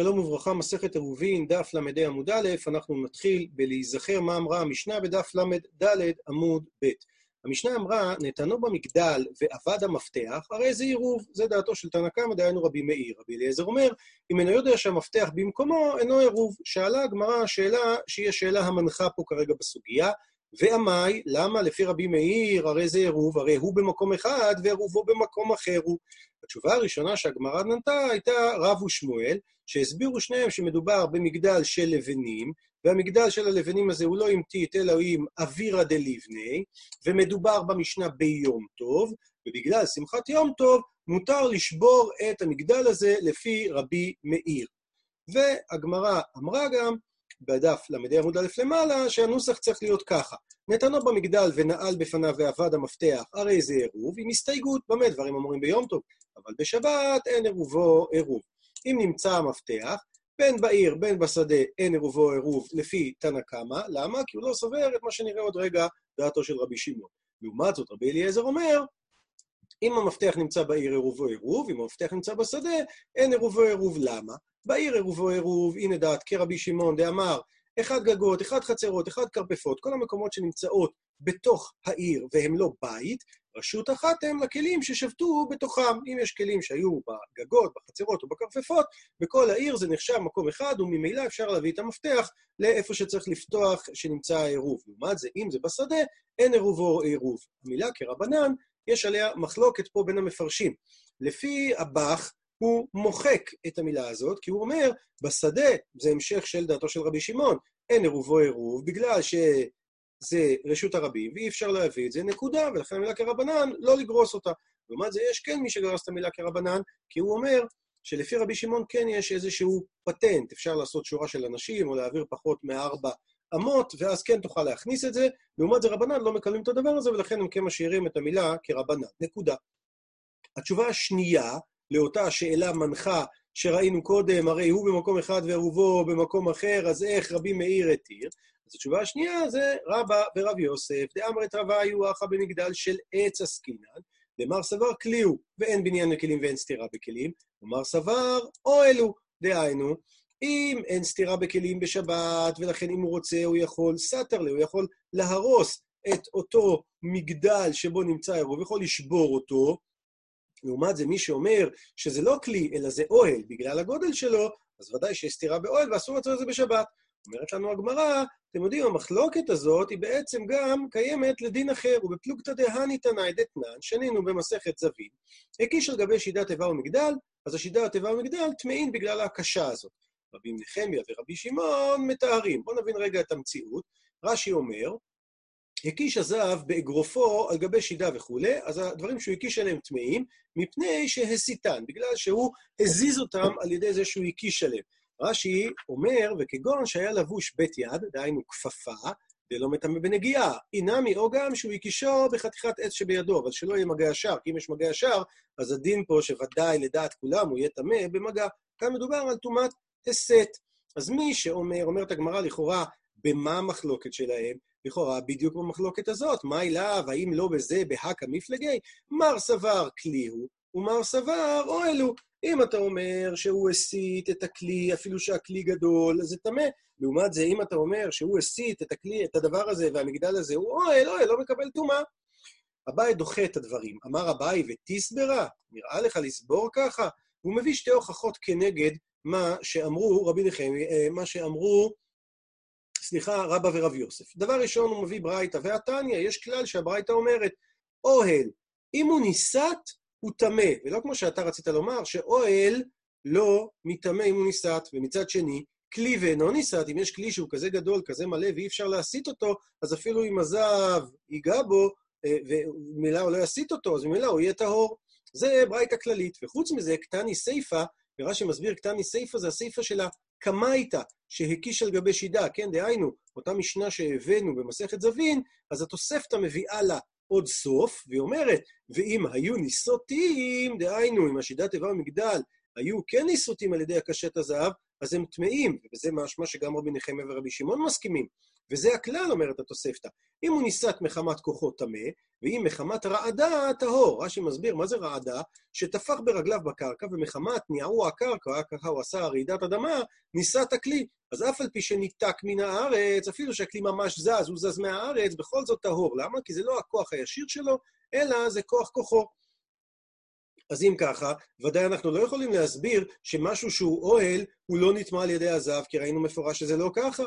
שלום וברכה, מסכת עירובין, דף ל"ה עמוד א', אנחנו נתחיל בלהיזכר מה אמרה המשנה בדף ל"ד עמוד ב'. המשנה אמרה, נתנו במגדל ואבד המפתח, הרי זה עירוב, זה דעתו של תנא קמא, דהיינו רבי מאיר. רבי אליעזר אומר, אם אינו יודע שהמפתח במקומו, אינו עירוב. שאלה הגמרא שאלה שהיא השאלה המנחה פה כרגע בסוגיה, ועמי, למה לפי רבי מאיר, הרי זה עירוב, הרי הוא במקום אחד ועירובו במקום אחר הוא. התשובה הראשונה שהגמרא נתנה הייתה רב ושמואל, שהסבירו שניהם שמדובר במגדל של לבנים, והמגדל של הלבנים הזה הוא לא עם טיט, אלא עם אווירא דליבני, ומדובר במשנה ביום טוב, ובגלל שמחת יום טוב, מותר לשבור את המגדל הזה לפי רבי מאיר. והגמרא אמרה גם, בדף ל"ה עמוד א' למעלה, שהנוסח צריך להיות ככה: נתנו במגדל ונעל בפניו ועבד המפתח, הרי זה עירוב, עם הסתייגות, במה דברים אמורים ביום טוב, אבל בשבת אין עירובו עירוב. אם נמצא המפתח, בין בעיר, בין בשדה, אין עירובו עירוב לפי תנא קמא, למה? כי הוא לא סובר את מה שנראה עוד רגע דעתו של רבי שמעון. לעומת זאת, רבי אליעזר אומר, אם המפתח נמצא בעיר עירובו עירוב, אם המפתח נמצא בשדה, אין עירובו עירוב. למה? בעיר עירובו עירוב, הנה דעת כרבי שמעון דאמר, אחד גגות, אחד חצרות, אחד כרפפות, כל המקומות שנמצאות בתוך העיר והם לא בית, רשות אחת הם לכלים ששבתו בתוכם. אם יש כלים שהיו בגגות, בחצרות או בכרפפות, בכל העיר זה נחשב מקום אחד, וממילא אפשר להביא את המפתח לאיפה שצריך לפתוח שנמצא העירוב. לעומת זה, אם זה בשדה, אין עירוב או עירוב. המילה כרבנן, יש עליה מחלוקת פה בין המפרשים. לפי הבח, הוא מוחק את המילה הזאת, כי הוא אומר, בשדה, זה המשך של דעתו של רבי שמעון, אין עירובו עירוב, בגלל שזה רשות הרבים, ואי אפשר להביא את זה, נקודה, ולכן המילה כרבנן, לא לגרוס אותה. לעומת זה, יש כן מי שגרס את המילה כרבנן, כי הוא אומר שלפי רבי שמעון כן יש איזשהו פטנט, אפשר לעשות שורה של אנשים, או להעביר פחות מארבע אמות, ואז כן תוכל להכניס את זה. לעומת זה, רבנן לא מקבלים את הדבר הזה, ולכן הם כן משאירים את המילה כרבנן. נקודה. התשובה השנייה לאותה שאלה מנחה שראינו קודם, הרי הוא במקום אחד וערובו במקום אחר, אז איך רבי מאיר התיר? אז התשובה השנייה זה רבא ורב יוסף, דאמרת רבה היו אחא במגדל של עץ עסקינן, דמר סבר כלי הוא, ואין בניין לכלים ואין סתירה בכלים, ומר סבר אוהל הוא, דהיינו, אם אין סתירה בכלים בשבת, ולכן אם הוא רוצה הוא יכול סתר לי, הוא יכול להרוס את אותו מגדל שבו נמצא העירוב, יכול לשבור אותו, לעומת זה, מי שאומר שזה לא כלי, אלא זה אוהל בגלל הגודל שלו, אז ודאי שיש סתירה באוהל ואסור לעשות את זה בשבת. אומרת לנו הגמרא, אתם יודעים, המחלוקת הזאת היא בעצם גם קיימת לדין אחר, ובפלוגתא דהני תנאי דתנן, שנינו במסכת זווין, הקיש על גבי שידת תיבה ומגדל, אז השידת תיבה ומגדל טמאים בגלל ההקשה הזאת. רבי נחמיה ורבי שמעון מתארים. בואו נבין רגע את המציאות. רש"י אומר, הקיש הזהב באגרופו על גבי שידה וכולי, אז הדברים שהוא הקיש עליהם טמאים, מפני שהסיתן, בגלל שהוא הזיז אותם על ידי זה שהוא הקיש עליהם. רש"י אומר, וכגון שהיה לבוש בית יד, דהיינו כפפה, ולא מטמא בנגיעה. אינמי או גם שהוא הקישו בחתיכת עץ שבידו, אבל שלא יהיה מגע ישר, כי אם יש מגע ישר, אז הדין פה שוודאי לדעת כולם הוא יהיה טמא במגע. כאן מדובר על טומאת הסת. אז מי שאומר, אומרת הגמרא לכאורה, במה המחלוקת שלהם? לכאורה בדיוק במחלוקת הזאת, מה אליו, האם לא בזה בהכא מפלגי? מר סבר כלי הוא, ומר סבר אוהל הוא. אם אתה אומר שהוא הסית את הכלי, אפילו שהכלי גדול, אז זה טמא. לעומת זה, אם אתה אומר שהוא הסית את הכלי, את הדבר הזה, והמגדל הזה הוא אוהל, אוהל, לא מקבל טומאה. אביי דוחה את הדברים. אמר אביי ותסברה, נראה לך לסבור ככה? הוא מביא שתי הוכחות כנגד מה שאמרו רבי נחמי, מה שאמרו סליחה, רבא ורב יוסף. דבר ראשון, הוא מביא ברייתא והתניא, יש כלל שהברייתא אומרת, אוהל, אם הוא ניסת, הוא טמא, ולא כמו שאתה רצית לומר, שאוהל לא מטמא אם הוא ניסת, ומצד שני, כלי ואינו ניסת, אם יש כלי שהוא כזה גדול, כזה מלא, ואי אפשר להסיט אותו, אז אפילו אם הזהב ייגע בו, וממילא הוא לא יסיט אותו, אז ממילא הוא יהיה טהור. זה ברייתא כללית. וחוץ מזה, קטני סיפא, ורש"י מסביר, קטני סיפא זה הסיפא של הקמייתא, שהקיש על גבי שידה, כן, דהיינו, אותה משנה שהבאנו במסכת זווין, אז התוספתא מביאה לה עוד סוף, והיא אומרת, ואם היו ניסותים, דהיינו, אם השידת תיבה ומגדל היו כן ניסותים על ידי הקשת הזהב, אז הם טמאים, וזה משמע שגם רבי נחמיה ורבי שמעון מסכימים. וזה הכלל, אומרת התוספתא. אם הוא ניסת מחמת כוחו טמא, ואם מחמת רעדה, טהור. רש"י מסביר מה זה רעדה, שטפח ברגליו בקרקע, ומחמת ניעוע הקרקע, ככה הוא עשה רעידת אדמה, ניסה את הכלי. אז אף על פי שניתק מן הארץ, אפילו שהכלי ממש זז, הוא זז מהארץ, בכל זאת טהור. למה? כי זה לא הכוח הישיר שלו, אלא זה כוח כוחו. אז אם ככה, ודאי אנחנו לא יכולים להסביר שמשהו שהוא אוהל, הוא לא נטמע על ידי הזהב, כי ראינו מפורש שזה לא ככה.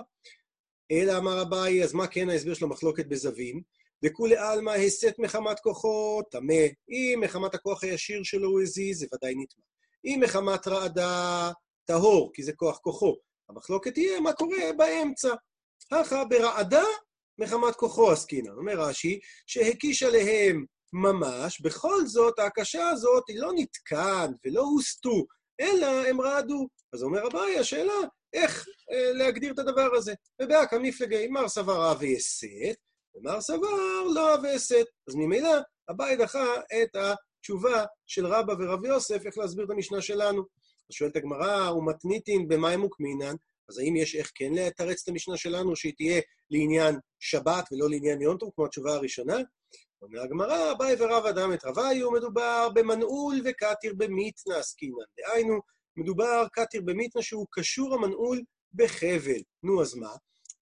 אלא אמר אביי, אז מה כן ההסבר של המחלוקת בזווים? וכולי עלמא הסת מחמת כוחו, טמא. אם מחמת הכוח הישיר שלו הוא הזיז, זה ודאי נטמע. אם מחמת רעדה, טהור, כי זה כוח כוחו. המחלוקת תהיה מה קורה באמצע. ככה ברעדה, מחמת כוחו עסקינן. אומר רש"י, שהקיש עליהם ממש, בכל זאת ההקשה הזאת היא לא נתקן ולא הוסטו, אלא הם רעדו. אז אומר אביי, השאלה, איך אה, להגדיר את הדבר הזה? ובאקא מפלגי, מר סבר אבי אסת, ומר סבר לא אבי אסת. אז ממילא, אביי דחה את התשובה של רבא ורב יוסף, איך להסביר את המשנה שלנו. אז שואלת הגמרא, ומתניתין במים מוקמינן, אז האם יש איך כן לתרץ את המשנה שלנו, שהיא תהיה לעניין שבת ולא לעניין יום טוב, כמו התשובה הראשונה? אומר הגמרא, אביי ורב אדם את רביו, מדובר במנעול וקטיר במיתנא עסקינן. דהיינו, מדובר קטיר במיתנא שהוא קשור המנעול בחבל. נו, אז מה?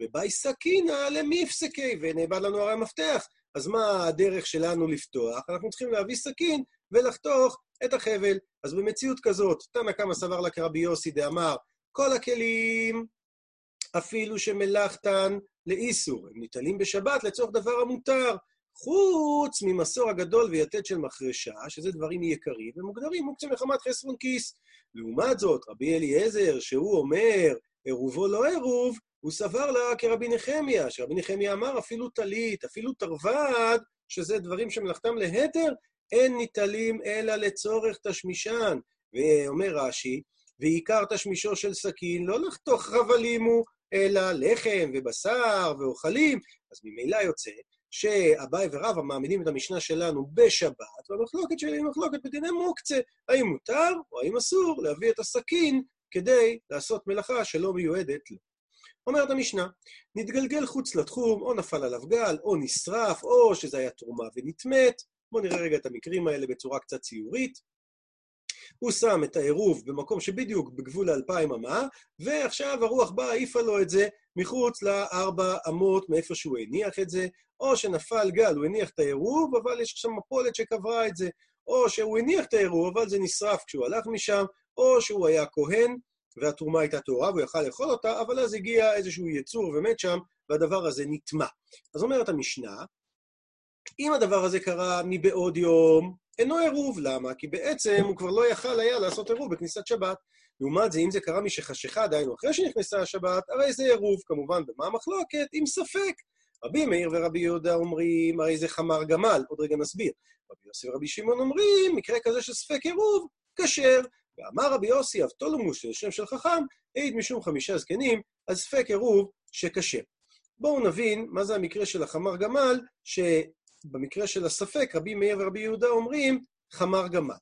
ובאי סכינא למיפסקי, ונאבד לנו הרי המפתח. אז מה הדרך שלנו לפתוח? אנחנו צריכים להביא סכין ולחתוך את החבל. אז במציאות כזאת, תנא קמא סבר לה כרבי יוסי דאמר, כל הכלים, אפילו שמלאכתן לאיסור, הם ניטלים בשבת לצורך דבר המותר. חוץ ממסור הגדול ויתד של מחרשה, שזה דברים יקרים, ומוגדרים מוקצה מחמת חסרון כיס. לעומת זאת, רבי אליעזר, שהוא אומר, עירובו לא עירוב, הוא סבר לה כרבי נחמיה, שרבי נחמיה אמר אפילו טלית, אפילו תרווד, שזה דברים שמלאכתם להתר, אין ניטלים אלא לצורך תשמישן. ואומר רש"י, ועיקר תשמישו של סכין לא לחתוך חבלים הוא, אלא לחם ובשר ואוכלים, אז ממילא יוצא שאביי ורבא מעמידים את המשנה שלנו בשבת, והמחלוקת שלי היא מחלוקת בדיני מוקצה, האם מותר או האם אסור להביא את הסכין כדי לעשות מלאכה שלא מיועדת לו. אומרת המשנה, נתגלגל חוץ לתחום, או נפל עליו גל, או נשרף, או שזה היה תרומה ונטמאת. בואו נראה רגע את המקרים האלה בצורה קצת ציורית. הוא שם את העירוב במקום שבדיוק בגבול האלפיים אמה, ועכשיו הרוח באה, העיפה לו את זה מחוץ לארבע אמות מאיפה שהוא הניח את זה, או שנפל גל, הוא הניח את העירוב, אבל יש עכשיו מפולת שקברה את זה, או שהוא הניח את העירוב, אבל זה נשרף כשהוא הלך משם, או שהוא היה כהן, והתרומה הייתה טהורה, והוא יכל לאכול אותה, אבל אז הגיע איזשהו יצור ומת שם, והדבר הזה נטמע. אז אומרת המשנה, אם הדבר הזה קרה מבעוד יום, אינו עירוב. למה? כי בעצם הוא כבר לא יכל היה לעשות עירוב בכניסת שבת. לעומת זה, אם זה קרה משחשיכה, דהיינו אחרי שנכנסה השבת, הרי זה עירוב, כמובן, במה המחלוקת? עם ספק. רבי מאיר ורבי יהודה אומרים, הרי זה חמר גמל, עוד רגע נסביר. רבי יוסי ורבי שמעון אומרים, מקרה כזה של ספק עירוב, כשר. ואמר רבי יוסי, אבטולמוס, של שם של חכם, העיד משום חמישה זקנים, על ספק עירוב שכשר. בואו נבין מה זה המקרה של החמר גמל, שבמקרה של הספק, רבי מאיר ורבי יהודה אומרים, חמר גמל.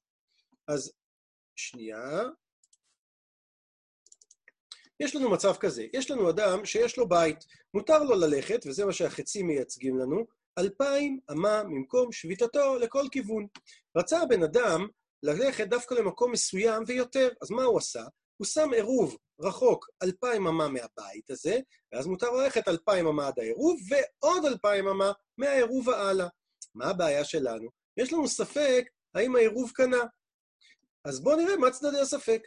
אז שנייה, יש לנו מצב כזה, יש לנו אדם שיש לו בית, מותר לו ללכת, וזה מה שהחצים מייצגים לנו, אלפיים אמה ממקום שביתתו לכל כיוון. רצה הבן אדם ללכת דווקא למקום מסוים ויותר, אז מה הוא עשה? הוא שם עירוב רחוק אלפיים אמה מהבית הזה, ואז מותר ללכת אלפיים אמה עד העירוב, ועוד אלפיים אמה מהעירוב והלאה. מה הבעיה שלנו? יש לנו ספק האם העירוב קנה. אז בואו נראה מה צדדי הספק.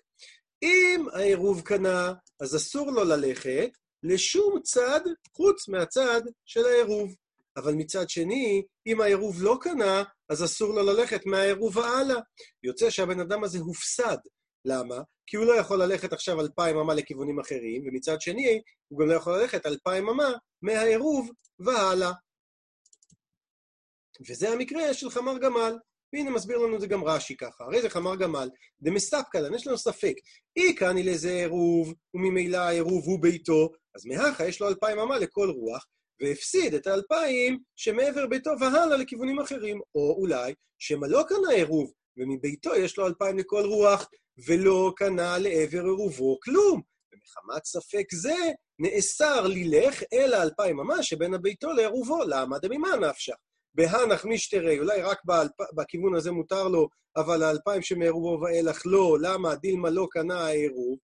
אם העירוב קנה, אז אסור לו ללכת לשום צד חוץ מהצד של העירוב. אבל מצד שני, אם העירוב לא קנה, אז אסור לו ללכת מהעירוב והלאה. יוצא שהבן אדם הזה הופסד. למה? כי הוא לא יכול ללכת עכשיו אלפיים אמה לכיוונים אחרים, ומצד שני, הוא גם לא יכול ללכת אלפיים אמה מהעירוב והלאה. וזה המקרה של חמר גמל. והנה מסביר לנו את זה גם רש"י ככה, הרי זה חמר גמל, דמסתפקא יש לנו ספק. אי כאני לזה עירוב, וממילא העירוב הוא ביתו, אז מהכה יש לו אלפיים אמה לכל רוח, והפסיד את האלפיים שמעבר ביתו והלאה לכיוונים אחרים. או אולי, שמא לא קנה עירוב, ומביתו יש לו אלפיים לכל רוח, ולא קנה לעבר עירובו כלום. מחמת ספק זה, נאסר לילך אל האלפיים ממש שבין הביתו לעירובו. למה דמימה נפשך? בהנח משתרי, אולי רק באלפ... בכיוון הזה מותר לו, אבל האלפיים שמעירובו ואילך לא, למה דילמה לא קנה העירוב?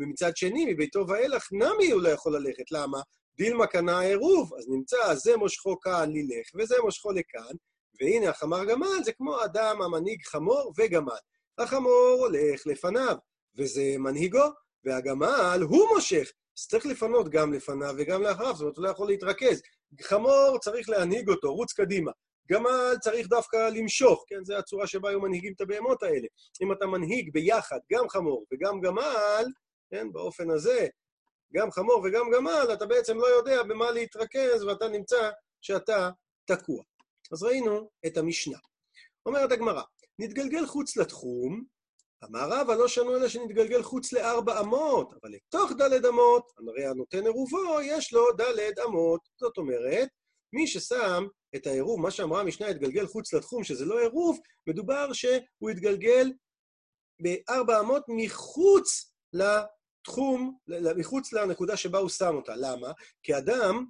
ומצד שני, מביתו ואילך נמי הוא לא יכול ללכת, למה? דילמה קנה העירוב, אז נמצא זה מושכו כאן לילך, וזה מושכו לכאן, והנה החמר גמל זה כמו אדם המנהיג חמור וגמל. החמור הולך לפניו, וזה מנהיגו, והגמל הוא מושך. אז צריך לפנות גם לפניו וגם לאחריו, זאת אומרת, הוא לא יכול להתרכז. חמור צריך להנהיג אותו, רוץ קדימה. גמל צריך דווקא למשוך, כן? זו הצורה שבה היו מנהיגים את הבהמות האלה. אם אתה מנהיג ביחד גם חמור וגם גמל, כן? באופן הזה, גם חמור וגם גמל, אתה בעצם לא יודע במה להתרכז ואתה נמצא שאתה תקוע. אז ראינו את המשנה. אומרת הגמרא, נתגלגל חוץ לתחום, אמר רבא לא שנו אלא שנתגלגל חוץ לארבע אמות, אבל לתוך דלת אמות, הרי הנותן עירובו, יש לו דלת אמות. זאת אומרת, מי ששם את העירוב, מה שאמרה המשנה, התגלגל חוץ לתחום, שזה לא עירוב, מדובר שהוא התגלגל בארבע אמות מחוץ לתחום, מחוץ לנקודה שבה הוא שם אותה. למה? כי אדם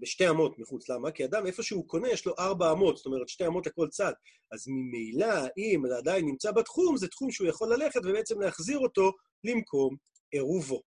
בשתי אמות מחוץ. למה? כי אדם, איפה שהוא קונה, יש לו ארבע אמות, זאת אומרת, שתי אמות לכל צד. אז ממילא, אם עדיין נמצא בתחום, זה תחום שהוא יכול ללכת ובעצם להחזיר אותו למקום עירובו.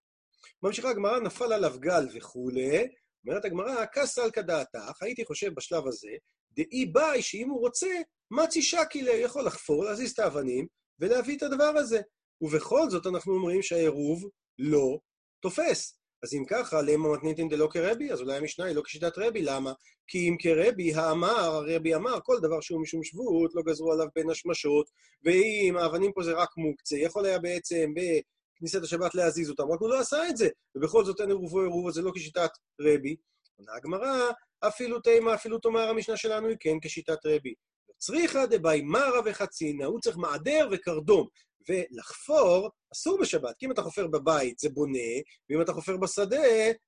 ממשיכה הגמרא, נפל עליו גל וכולי, אומרת הגמרא, כסל כדעתך, הייתי חושב בשלב הזה, דאי ביי, שאם הוא רוצה, מצי שקילה, יכול לחפור, להזיז את האבנים ולהביא את הדבר הזה. ובכל זאת אנחנו אומרים שהעירוב לא תופס. אז אם ככה, למה מתניתין דלא כרבי? אז אולי המשנה היא לא כשיטת רבי, למה? כי אם כרבי האמר, הרבי אמר, כל דבר שהוא משום שבות, לא גזרו עליו בין השמשות, ואם האבנים פה זה רק מוקצה, יכול היה בעצם בכניסת השבת להזיז אותם, רק הוא לא עשה את זה, ובכל זאת אין עירובו עירוב, אז זה לא כשיטת רבי. עונה הגמרא, אפילו תימה, אפילו תאמר המשנה שלנו היא כן כשיטת רבי. צריכה דבאי מרא וחצינה, הוא צריך מעדר וקרדום. ולחפור אסור בשבת, כי אם אתה חופר בבית זה בונה, ואם אתה חופר בשדה,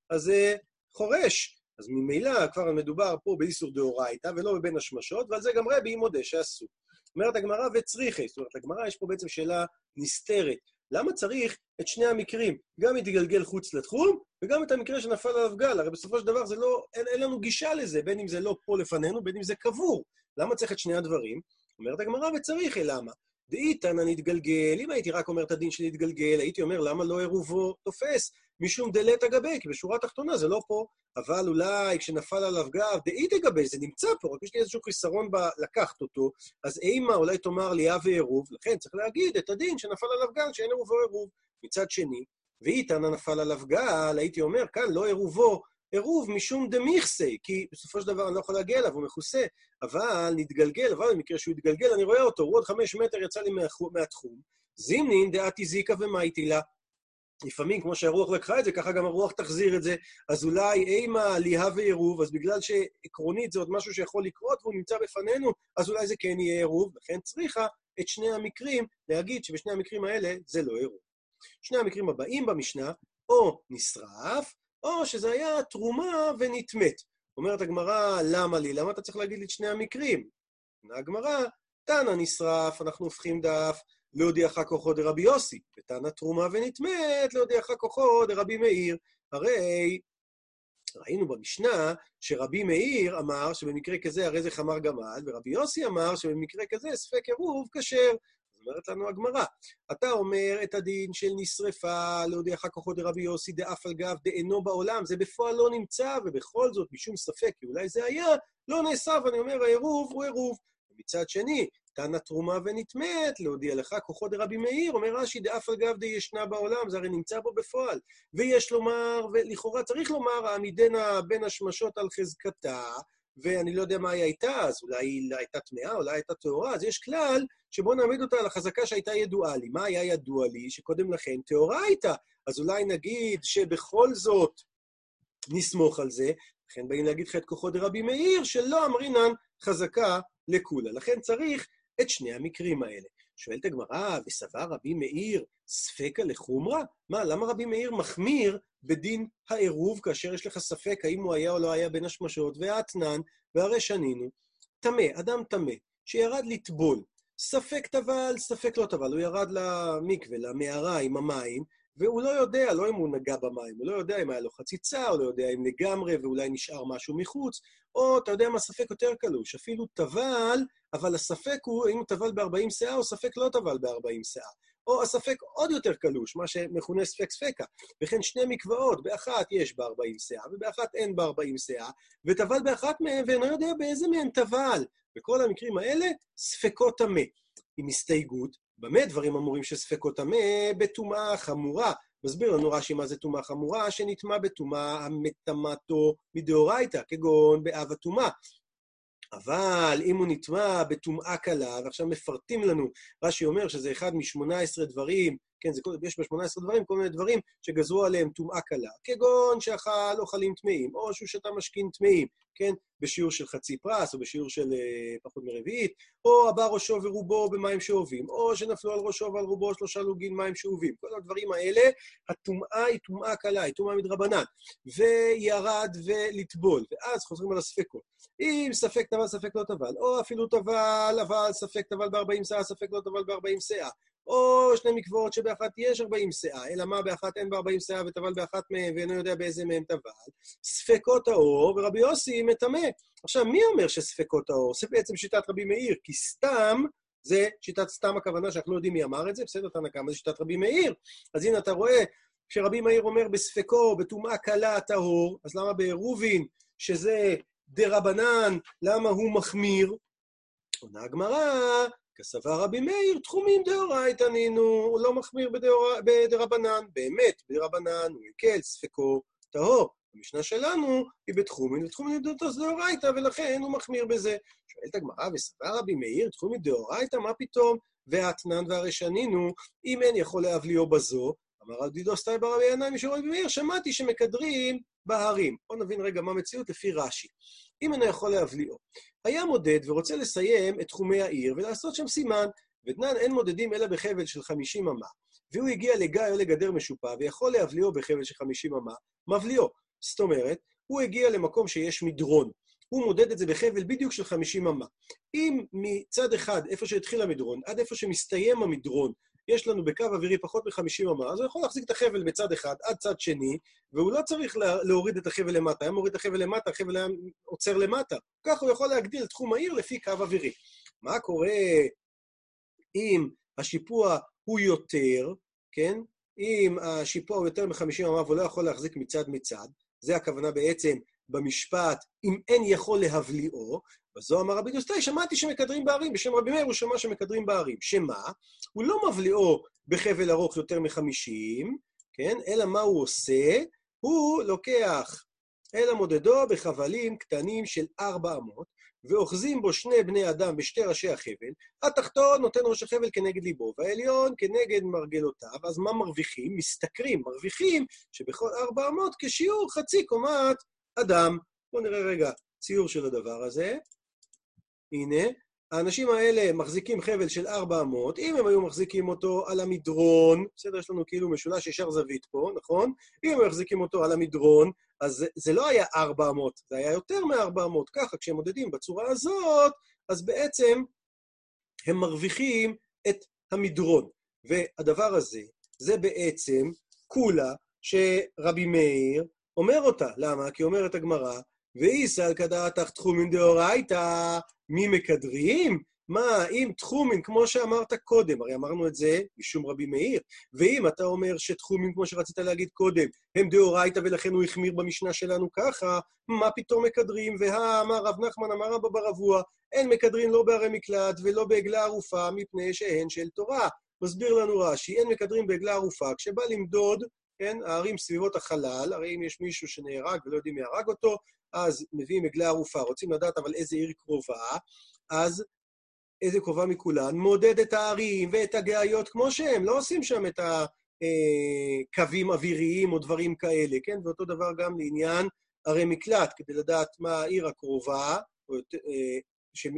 אז זה חורש. אז ממילא כבר מדובר פה באיסור דאורייתא ולא בבין השמשות, ועל זה גם רבי מודה שאסור. אומרת הגמרא וצריכי, זאת אומרת, לגמרא יש פה בעצם שאלה נסתרת. למה צריך את שני המקרים? גם מתגלגל חוץ לתחום, וגם את המקרה שנפל עליו גל. הרי בסופו של דבר זה לא, אין, אין לנו גישה לזה, בין אם זה לא פה לפנינו, בין אם זה קבור. למה צריך את שני הדברים? אומרת הגמרא וצריכי, למה? דאיתנא נתגלגל, אם הייתי רק אומר את הדין של להתגלגל, הייתי אומר, למה לא עירובו תופס? משום דלת אגבי, כי בשורה התחתונה זה לא פה. אבל אולי כשנפל עליו גב, דאית אגבי, זה נמצא פה, רק יש לי איזשהו חיסרון בלקחת אותו, אז אימה אולי תאמר לי אב ועירוב, לכן צריך להגיד את הדין שנפל עליו גל, שאין עירובו עירוב. מצד שני, ואיתנא נפל עליו גל, הייתי אומר, כאן לא עירובו עירוב משום דמיכסי, כי בסופו של דבר אני לא יכול להגיע אליו, הוא מכוסה, אבל נתגלגל, אבל במקרה שהוא יתגלגל, אני רואה אותו, הוא עוד חמש מטר יצא לי מהתחום. זימנין דעתי זיקה ומאיתי לה. לפעמים, כמו שהרוח לקחה את זה, ככה גם הרוח תחזיר את זה. אז אולי אימה ליהה ועירוב, אז בגלל שעקרונית זה עוד משהו שיכול לקרות והוא נמצא בפנינו, אז אולי זה כן יהיה עירוב, לכן צריכה את שני המקרים להגיד שבשני המקרים האלה זה לא עירוב. שני המקרים הבאים במשנה, או נשרף, או שזה היה תרומה ונטמאת. אומרת הגמרא, למה לי? למה אתה צריך להגיד לי את שני המקרים? עונה הגמרא, תנא נשרף, אנחנו הופכים דף, להודיעך כוחו דרבי יוסי, ותנא תרומה ונטמאת, להודיעך כוחו דרבי מאיר. הרי ראינו במשנה שרבי מאיר אמר שבמקרה כזה הרי זה חמר גמל, ורבי יוסי אמר שבמקרה כזה ספק עירוב כשר. אומרת לנו הגמרא, אתה אומר את הדין של נשרפה להודיעך כוחות דרבי יוסי דאף על גב דאינו בעולם, זה בפועל לא נמצא, ובכל זאת, משום ספק, כי אולי זה היה, לא נאסף, ואני אומר, העירוב הוא עירוב. ומצד שני, תנא תרומה ונטמאת, להודיע לך כוחות דרבי מאיר, אומר רש"י, דאף על גב דישנה בעולם, זה הרי נמצא בו בפועל. ויש לומר, ולכאורה צריך לומר, העמידנה בין השמשות על חזקתה, ואני לא יודע מה היא הייתה, אז אולי היא הייתה טמאה, אולי הייתה טהורה, אז יש כלל שבואו נעמיד אותה על החזקה שהייתה ידועה לי. מה היה ידוע לי? שקודם לכן טהורה הייתה. אז אולי נגיד שבכל זאת נסמוך על זה, לכן באים להגיד לך את כוחו דרבי מאיר, שלא אמרינן חזקה לכולה. לכן צריך את שני המקרים האלה. שואלת הגמרא, וסבר רבי מאיר ספקה לחומרה? מה, למה רבי מאיר מחמיר בדין העירוב כאשר יש לך ספק האם הוא היה או לא היה בין השמשות, והאתנן, והרי שנינו, טמא, אדם טמא, שירד לטבול, ספק טבל, ספק לא טבל, הוא ירד למקווה, למערה עם המים, והוא לא יודע, לא אם הוא נגע במים, הוא לא יודע אם היה לו חציצה, הוא לא יודע אם לגמרי ואולי נשאר משהו מחוץ, או אתה יודע מה ספק יותר קלוש, אפילו טבל, אבל הספק הוא אם הוא טבל ב-40 שאה או ספק לא טבל ב-40 שאה. או הספק עוד יותר קלוש, מה שמכונה ספק ספקה. וכן שני מקוואות, באחת יש בה 40 שאה, ובאחת אין בה 40 שאה, וטבל באחת מהן ואינו יודע באיזה מהן טבל. בכל המקרים האלה, ספקות טמא. עם הסתייגות, במה דברים אמורים שספקות טמא? בטומאה חמורה. מסביר לנו רש"י מה זה טומאה חמורה, שנטמע בטומאה המטמאתו מדאורייתא, כגון באב הטומאה. אבל אם הוא נטמע בטומאה קלה, ועכשיו מפרטים לנו, רש"י אומר שזה אחד מ-18 דברים, כן, זה, יש ב-18 דברים כל מיני דברים שגזרו עליהם טומאה קלה, כגון שאכל אוכלים טמאים, או שהוא שתה משכין טמאים, כן, בשיעור של חצי פרס, או בשיעור של אה, פחות מרביעית, או הבא ראשו ורובו במים שאובים, או שנפלו על ראשו ועל רובו שלושה לוגין מים שאובים. כל הדברים האלה, הטומאה היא טומאה קלה, היא טומאה מדרבנן. וירד ולטבול, ואז חוזרים על הספקות. אם ספק טבל, ספק לא טבל, או אפילו טבל, אבל ספק טבל ב-40 שאה, ספק לא טבל ב-40 שאה. או שני מקוואות שבאחת יש 40 שאה, אלא מה, באחת אין בה 40 שאה וטבל באחת מהן ואינו יודע באיזה מהן טבל. ספקות האור, ורבי יוסי מטמא. עכשיו, מי אומר שספקות האור? זה בעצם שיטת רבי מאיר, כי סתם זה שיטת סתם הכוונה שאנחנו לא יודעים מי אמר את זה, בסדר, תנא קמא זה שיטת רבי מאיר. אז הנה, אתה רואה, כשרבי מאיר אומר בספקו, בטומאה קלה טהור, אז למה בעירובין, שזה דה רבנן, למה הוא מחמיר? עונה הגמרא, כסבר רבי מאיר, תחומים דאורייתא נינו, הוא לא מחמיר בדרבנן. באמת, בדרבנן הוא הקל, ספקו טהור. המשנה שלנו היא בתחומין, ותחומין דאורייתא, ולכן הוא מחמיר בזה. שואלת הגמרא, וסבר רבי מאיר, תחומין דאורייתא, מה פתאום? ואתנן והרשנינו, אם אין יכול להבליאו בזו, אמר על דידו סטאי ברבי ינאי רבי מאיר, שמעתי שמקדרים בהרים. בואו נבין רגע מה המציאות לפי רש"י. אם אינו יכול להבליאו. היה מודד ורוצה לסיים את תחומי העיר ולעשות שם סימן, ודנן אין מודדים אלא בחבל של 50 אמה, והוא הגיע לגיא או לגדר משופע ויכול להבליאו בחבל של 50 אמה, מבליאו. זאת אומרת, הוא הגיע למקום שיש מדרון. הוא מודד את זה בחבל בדיוק של 50 אמה. אם מצד אחד, איפה שהתחיל המדרון, עד איפה שמסתיים המדרון, יש לנו בקו אווירי פחות מ-50 אמה, אז הוא יכול להחזיק את החבל בצד אחד עד צד שני, והוא לא צריך להוריד את החבל למטה. היה מוריד את החבל למטה, החבל היה עוצר למטה. ככה הוא יכול להגדיל את תחום העיר לפי קו אווירי. מה קורה אם השיפוע הוא יותר, כן? אם השיפוע הוא יותר מ-50 אמה והוא לא יכול להחזיק מצד מצד, זה הכוונה בעצם במשפט, אם אין יכול להבליאו, וזו אמר רבי יוסטי, שמעתי שמקדרים בערים, בשם רבי מאיר הוא שמע שמקדרים בערים. שמה? הוא לא מבליאו בחבל ארוך יותר מחמישים, כן? אלא מה הוא עושה? הוא לוקח אל המודדו בחבלים קטנים של ארבע אמות, ואוחזים בו שני בני אדם בשתי ראשי החבל, התחתון נותן ראש החבל כנגד ליבו, והעליון כנגד מרגלותיו, אז מה מרוויחים? משתכרים, מרוויחים שבכל ארבע אמות כשיעור חצי קומת אדם. בואו נראה רגע ציור של הדבר הזה. הנה, האנשים האלה מחזיקים חבל של 400, אם הם היו מחזיקים אותו על המדרון, בסדר, יש לנו כאילו משולש ישר זווית פה, נכון? אם הם מחזיקים אותו על המדרון, אז זה, זה לא היה 400, זה היה יותר מ-400. ככה, כשהם מודדים בצורה הזאת, אז בעצם הם מרוויחים את המדרון. והדבר הזה, זה בעצם כולה שרבי מאיר אומר אותה. למה? כי אומרת הגמרא, ואיסא כדעתך תחומין דאורייתא, מי מקדרים? מה, אם תחומין, כמו שאמרת קודם, הרי אמרנו את זה משום רבי מאיר, ואם אתה אומר שתחומין, כמו שרצית להגיד קודם, הם דאורייתא ולכן הוא החמיר במשנה שלנו ככה, מה פתאום מקדרים? והאמר רב נחמן אמר רבא ברבוע, אין מקדרים לא בערי מקלט ולא בעגלה ערופה, מפני שהן של תורה. מסביר לנו רש"י, אין מקדרים בעגלה ערופה, כשבא למדוד, כן, הערים סביבות החלל, הרי אם יש מישהו שנהרג ולא יודעים מי הרג אותו, אז מביאים עגלה ערופה, רוצים לדעת אבל איזה עיר קרובה, אז איזה קרובה מכולן, מודד את הערים ואת הגאיות כמו שהם, לא עושים שם את הקווים אוויריים או דברים כאלה, כן? ואותו דבר גם לעניין ערי מקלט, כדי לדעת מה העיר הקרובה, או, אה,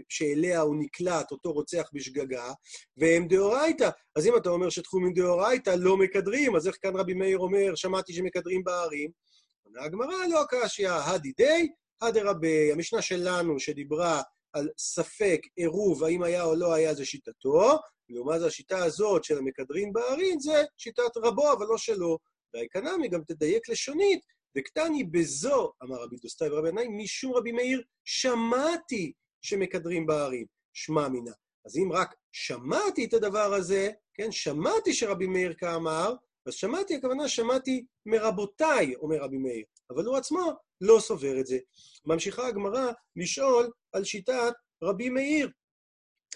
שאליה הוא נקלט, אותו רוצח בשגגה, והם דאורייתא. אז אם אתה אומר שתחומים דאורייתא לא מקדרים, אז איך כאן רבי מאיר אומר, שמעתי שמקדרים בערים? עונה הגמרא, לא קשיא, הדי די, הדי רבי, המשנה שלנו שדיברה על ספק עירוב, האם היה או לא היה, זה שיטתו, לעומת זה השיטה הזאת של המקדרין בערים, זה שיטת רבו, אבל לא שלו. והאיקנמי גם תדייק לשונית, וקטני בזו, אמר רבי דוסטאי ורבי ינאי, משום רבי מאיר, שמעתי שמקדרים בערים, שמע מינה. אז אם רק שמעתי את הדבר הזה, כן, שמעתי שרבי מאיר כאמר, אז שמעתי, הכוונה שמעתי מרבותיי, אומר רבי מאיר, אבל הוא עצמו לא סובר את זה. ממשיכה הגמרא לשאול על שיטת רבי מאיר.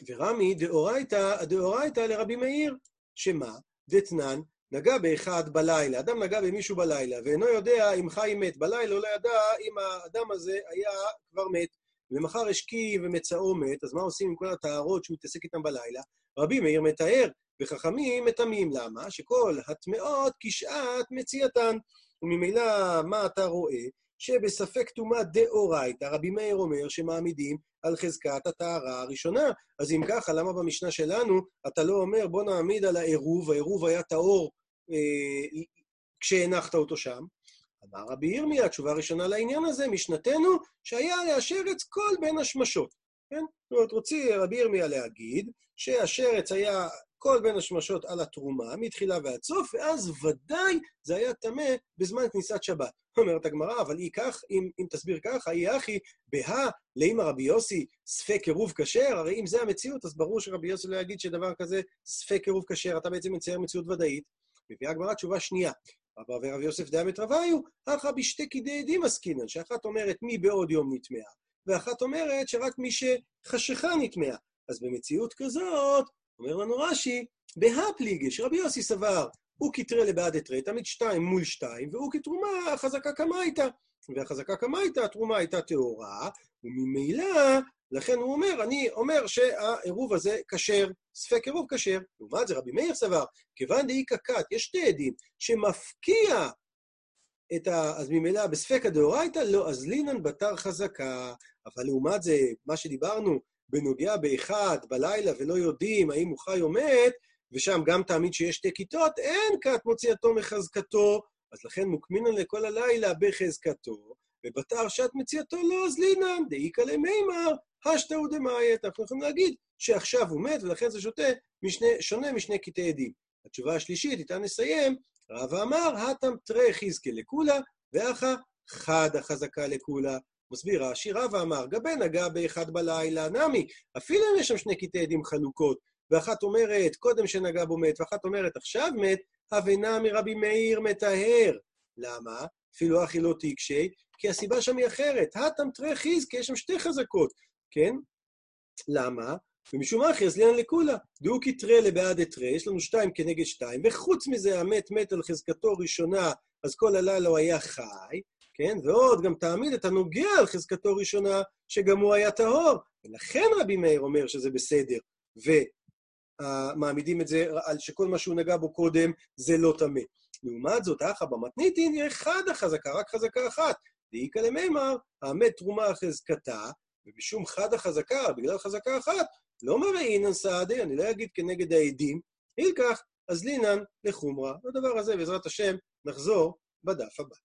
ורמי דאורייתא, דאורייתא לרבי מאיר, שמה? דתנן, נגע באחד בלילה, אדם נגע במישהו בלילה, ואינו יודע אם חי מת. בלילה לא ידע אם האדם הזה היה כבר מת. ומחר השקי ומצאו מת, אז מה עושים עם כל הטהרות שהוא מתעסק איתן בלילה? רבי מאיר מתאר, וחכמים מטמאים. למה? שכל הטמאות כשעת מציאתן. וממילא, מה אתה רואה? שבספק טומאה דאורייתא, רבי מאיר אומר שמעמידים על חזקת הטהרה הראשונה. אז אם ככה, למה במשנה שלנו אתה לא אומר בוא נעמיד על העירוב, העירוב היה טהור אה, כשהנחת אותו שם? אמר רבי ירמיה, התשובה הראשונה לעניין הזה, משנתנו, שהיה להשרץ כל בין השמשות. כן? זאת אומרת, רוצי רבי ירמיה להגיד שהשרץ היה כל בין השמשות על התרומה, מתחילה ועד סוף, ואז ודאי זה היה טמא בזמן כניסת שבת. אומרת הגמרא, אבל אי כך, אם, אם תסביר ככה, אי אחי, בהא לאמא רבי יוסי ספק עירוב כשר, הרי אם זה המציאות, אז ברור שרבי יוסי לא יגיד שדבר כזה ספק עירוב כשר, אתה בעצם מצייר מציאות ודאית. מביאה הגמרא תשובה שנייה. רבא ורב יוסף דאמת רביו, הכא בשתי קידי עדים עסקינן, שאחת אומרת מי בעוד יום נטמעה, ואחת אומרת שרק מי שחשיכה נטמעה. אז במציאות כזאת, אומר לנו רש"י, בהפליגש, רבי יוסי סבר, הוא כתרי לבעד אתרי, תמיד שתיים מול שתיים, והוא כתרומה, החזקה הייתה. והחזקה כמה הייתה, התרומה הייתה טהורה, וממילא, לכן הוא אומר, אני אומר שהעירוב הזה כשר, ספק עירוב כשר. לעומת זה רבי מאיר סבר, כיוון דאי קקת, יש שתי עדים, שמפקיע את ה... אז ממילא בספק הדאורייתא, לא, אז לינן בתר חזקה. אבל לעומת זה, מה שדיברנו, בנוגע באחד בלילה ולא יודעים האם הוא חי או מת, ושם גם תעמיד שיש שתי כיתות, אין כת מוציאתו מחזקתו, אז לכן מוקמינן לכל הלילה בחזקתו, ובתר שעת מציאתו לא אז לינן, דאיכא למימר, השתאו דמאיית. אנחנו יכולים להגיד שעכשיו הוא מת, ולכן זה שותה משנה, שונה משני קטעי עדים. התשובה השלישית, איתה נסיים, רב אמר, הטם תרי חזקה לקולה, ואחא חד החזקה לקולה. מסביר רש"י, רבא אמר, גבי נגע באחד בלילה, נמי, אפילו אם יש שם שני קטעי עדים חלוקות, ואחת אומרת, קודם שנגע בו מת, ואחת אומרת, עכשיו מת, הבנה מרבי מאיר מטהר. למה? אפילו אחי לא תקשי, כי הסיבה שם היא אחרת. הטם תרי חיזקי, יש שם שתי חזקות, כן? למה? ומשום אחי, אז ליאן לכולה. דאו כתרי לבעד אתרי, יש לנו שתיים כנגד שתיים, וחוץ מזה המת מת על חזקתו ראשונה, אז כל הלילה הוא היה חי, כן? ועוד גם תעמיד את הנוגע על חזקתו ראשונה, שגם הוא היה טהור. ולכן רבי מאיר אומר שזה בסדר. ומעמידים את זה על שכל מה שהוא נגע בו קודם זה לא טמא. לעומת זאת, אחא במתניתין היא אחד החזקה, רק חזקה אחת. דאיכא למימר, האמת תרומה חזקתה, ובשום חד החזקה, בגלל חזקה אחת, לא מראינן סעדי, אני לא אגיד כנגד העדים, אילקח, אז לינן לחומרה. לדבר הזה, בעזרת השם, נחזור בדף הבא.